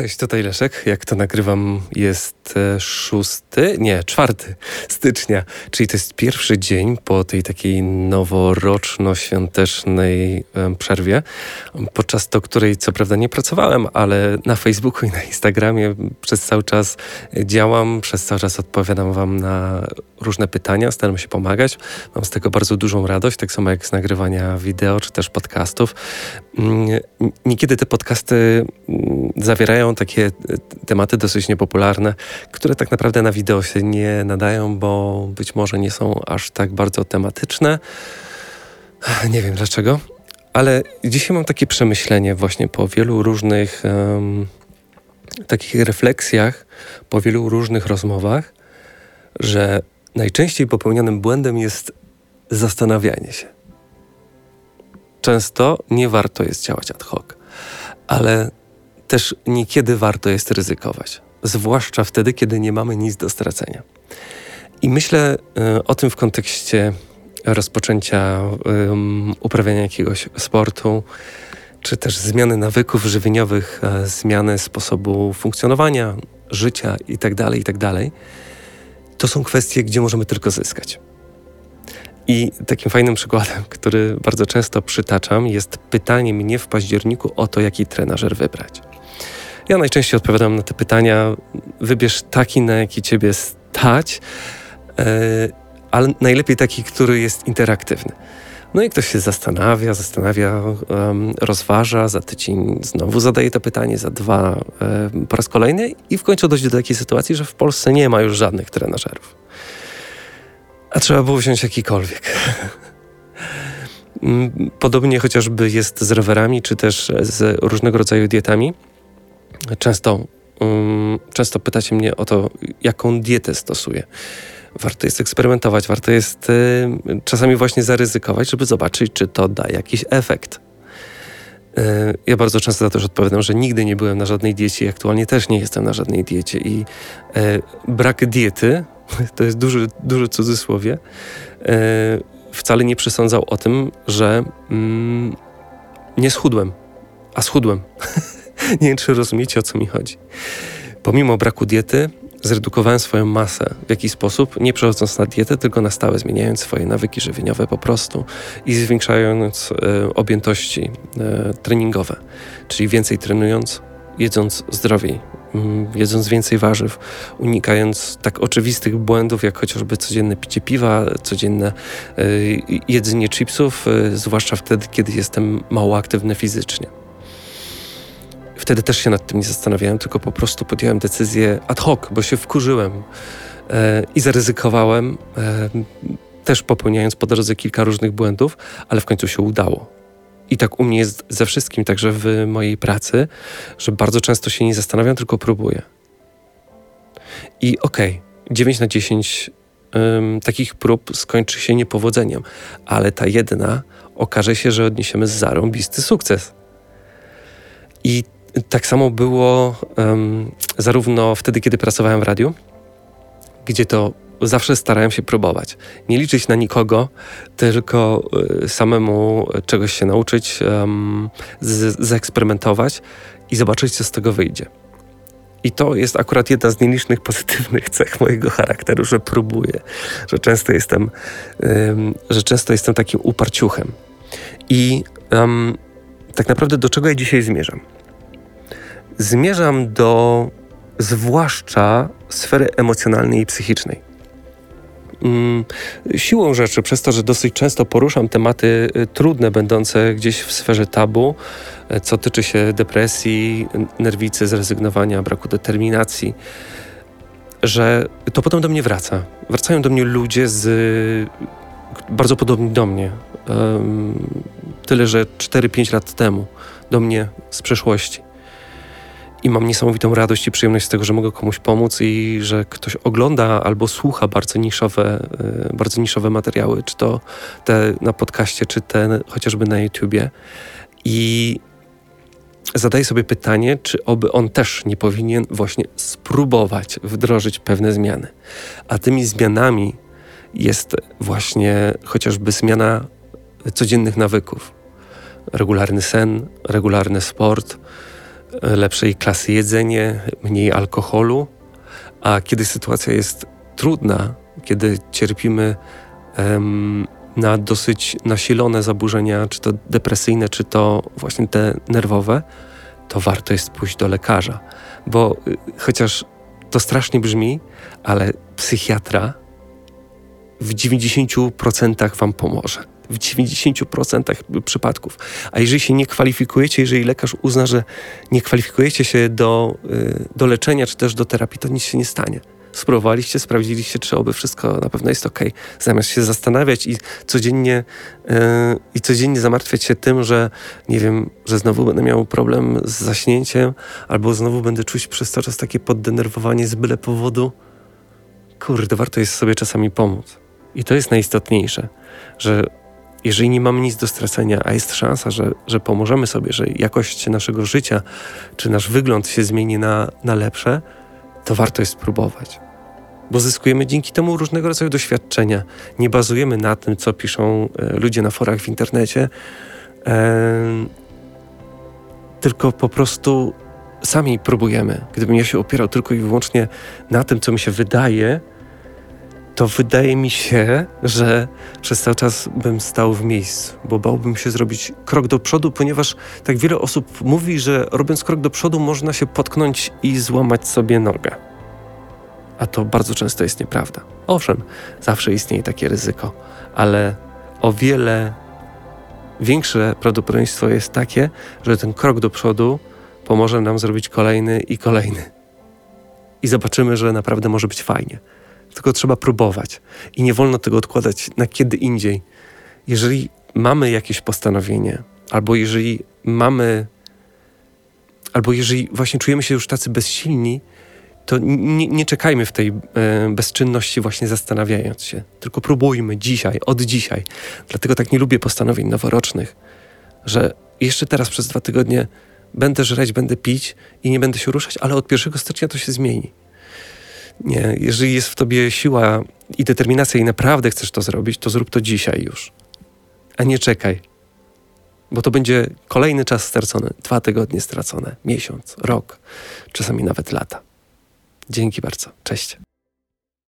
Cześć, tutaj Leszek. Jak to nagrywam, jest e, szósty, nie, czwarty stycznia, czyli to jest pierwszy dzień po tej takiej noworoczno-świątecznej przerwie, podczas to której co prawda nie pracowałem, ale na Facebooku i na Instagramie przez cały czas działam, przez cały czas odpowiadam Wam na różne pytania, staram się pomagać. Mam z tego bardzo dużą radość, tak samo jak z nagrywania wideo czy też podcastów. Mm, niekiedy te podcasty zawierają takie e, tematy dosyć niepopularne, które tak naprawdę na wideo się nie nadają, bo być może nie są aż tak bardzo tematyczne. Nie wiem dlaczego, ale dzisiaj mam takie przemyślenie właśnie po wielu różnych um, takich refleksjach, po wielu różnych rozmowach, że najczęściej popełnianym błędem jest zastanawianie się. Często nie warto jest działać ad hoc, ale też niekiedy warto jest ryzykować, zwłaszcza wtedy, kiedy nie mamy nic do stracenia. I myślę y, o tym w kontekście rozpoczęcia uprawiania jakiegoś sportu, czy też zmiany nawyków żywieniowych, e, zmiany sposobu funkcjonowania, życia itd., tak itd., tak to są kwestie, gdzie możemy tylko zyskać. I takim fajnym przykładem, który bardzo często przytaczam, jest pytanie mnie w październiku o to, jaki trenażer wybrać. Ja najczęściej odpowiadam na te pytania: wybierz taki, na jaki ciebie stać, yy, ale najlepiej taki, który jest interaktywny. No i ktoś się zastanawia, zastanawia, rozważa, za tydzień znowu zadaje to pytanie, za dwa po raz kolejny i w końcu dojdzie do takiej sytuacji, że w Polsce nie ma już żadnych trenażerów. A trzeba było wziąć jakikolwiek. Mm, podobnie chociażby jest z rowerami, czy też z różnego rodzaju dietami. Często, um, często pytacie mnie o to, jaką dietę stosuję. Warto jest eksperymentować, warto jest y, czasami właśnie zaryzykować, żeby zobaczyć, czy to da jakiś efekt. Y, ja bardzo często za to też odpowiadam, że nigdy nie byłem na żadnej diecie i aktualnie też nie jestem na żadnej diecie. I y, brak diety, to jest duży, duży cudzysłowie, wcale nie przesądzał o tym, że mm, nie schudłem, a schudłem. nie wiem, czy rozumiecie, o co mi chodzi. Pomimo braku diety, zredukowałem swoją masę. W jaki sposób? Nie przechodząc na dietę, tylko na stałe, zmieniając swoje nawyki żywieniowe po prostu i zwiększając e, objętości e, treningowe. Czyli więcej trenując, jedząc zdrowiej, mm, jedząc więcej warzyw, unikając tak oczywistych błędów, jak chociażby codzienne picie piwa, codzienne e, jedzenie chipsów, e, zwłaszcza wtedy, kiedy jestem mało aktywny fizycznie. Wtedy też się nad tym nie zastanawiałem, tylko po prostu podjąłem decyzję ad hoc, bo się wkurzyłem e, i zaryzykowałem, e, też popełniając po drodze kilka różnych błędów, ale w końcu się udało. I tak u mnie jest ze wszystkim, także w mojej pracy, że bardzo często się nie zastanawiam, tylko próbuję. I okej, okay, 9 na 10 um, takich prób skończy się niepowodzeniem, ale ta jedna okaże się, że odniesiemy zarąbisty sukces. I tak samo było um, zarówno wtedy, kiedy pracowałem w radiu, gdzie to zawsze starałem się próbować. Nie liczyć na nikogo, tylko y, samemu czegoś się nauczyć, um, zeksperymentować i zobaczyć, co z tego wyjdzie. I to jest akurat jedna z nielicznych pozytywnych cech mojego charakteru, że próbuję, że często jestem, um, że często jestem takim uparciuchem. I um, tak naprawdę do czego ja dzisiaj zmierzam? Zmierzam do zwłaszcza sfery emocjonalnej i psychicznej. Mm, siłą rzeczy, przez to, że dosyć często poruszam tematy y, trudne, będące gdzieś w sferze tabu, y, co tyczy się depresji, nerwicy, zrezygnowania, braku determinacji, że to potem do mnie wraca. Wracają do mnie ludzie z bardzo podobni do mnie. tyle, że 4-5 lat temu do mnie z przeszłości i mam niesamowitą radość i przyjemność z tego, że mogę komuś pomóc i że ktoś ogląda albo słucha bardzo niszowe, e, bardzo niszowe materiały, czy to te na podcaście, czy te chociażby na YouTubie. I zadaje sobie pytanie, czy oby on też nie powinien właśnie spróbować wdrożyć pewne zmiany. A tymi zmianami jest właśnie chociażby zmiana codziennych nawyków. Regularny sen, regularny sport, lepszej klasy jedzenie, mniej alkoholu, a kiedy sytuacja jest trudna, kiedy cierpimy em, na dosyć nasilone zaburzenia, czy to depresyjne, czy to właśnie te nerwowe, to warto jest pójść do lekarza. Bo y, chociaż to strasznie brzmi, ale psychiatra w 90% wam pomoże. W 90% przypadków. A jeżeli się nie kwalifikujecie, jeżeli lekarz uzna, że nie kwalifikujecie się do, y, do leczenia czy też do terapii, to nic się nie stanie spróbowaliście, sprawdziliście, czy oby wszystko na pewno jest ok, zamiast się zastanawiać i codziennie, yy, i codziennie zamartwiać się tym, że nie wiem, że znowu będę miał problem z zaśnięciem, albo znowu będę czuć przez to czas takie poddenerwowanie z byle powodu. Kurde, warto jest sobie czasami pomóc. I to jest najistotniejsze, że jeżeli nie mamy nic do stracenia, a jest szansa, że, że pomożemy sobie, że jakość naszego życia czy nasz wygląd się zmieni na, na lepsze, to warto jest spróbować. Bo zyskujemy dzięki temu różnego rodzaju doświadczenia. Nie bazujemy na tym, co piszą e, ludzie na forach w internecie, e, tylko po prostu sami próbujemy. Gdybym ja się opierał tylko i wyłącznie na tym, co mi się wydaje, to wydaje mi się, że przez cały czas bym stał w miejscu, bo bałbym się zrobić krok do przodu, ponieważ tak wiele osób mówi, że robiąc krok do przodu można się potknąć i złamać sobie nogę. A to bardzo często jest nieprawda. Owszem, zawsze istnieje takie ryzyko, ale o wiele większe prawdopodobieństwo jest takie, że ten krok do przodu pomoże nam zrobić kolejny i kolejny. I zobaczymy, że naprawdę może być fajnie tylko trzeba próbować i nie wolno tego odkładać na kiedy indziej. Jeżeli mamy jakieś postanowienie, albo jeżeli mamy, albo jeżeli właśnie czujemy się już tacy bezsilni, to nie, nie czekajmy w tej e, bezczynności, właśnie zastanawiając się, tylko próbujmy dzisiaj, od dzisiaj. Dlatego tak nie lubię postanowień noworocznych, że jeszcze teraz przez dwa tygodnie będę żreć, będę pić i nie będę się ruszać, ale od 1 stycznia to się zmieni. Nie, jeżeli jest w tobie siła i determinacja i naprawdę chcesz to zrobić, to zrób to dzisiaj już. A nie czekaj. Bo to będzie kolejny czas stracony, dwa tygodnie stracone, miesiąc, rok, czasami nawet lata. Dzięki bardzo. Cześć.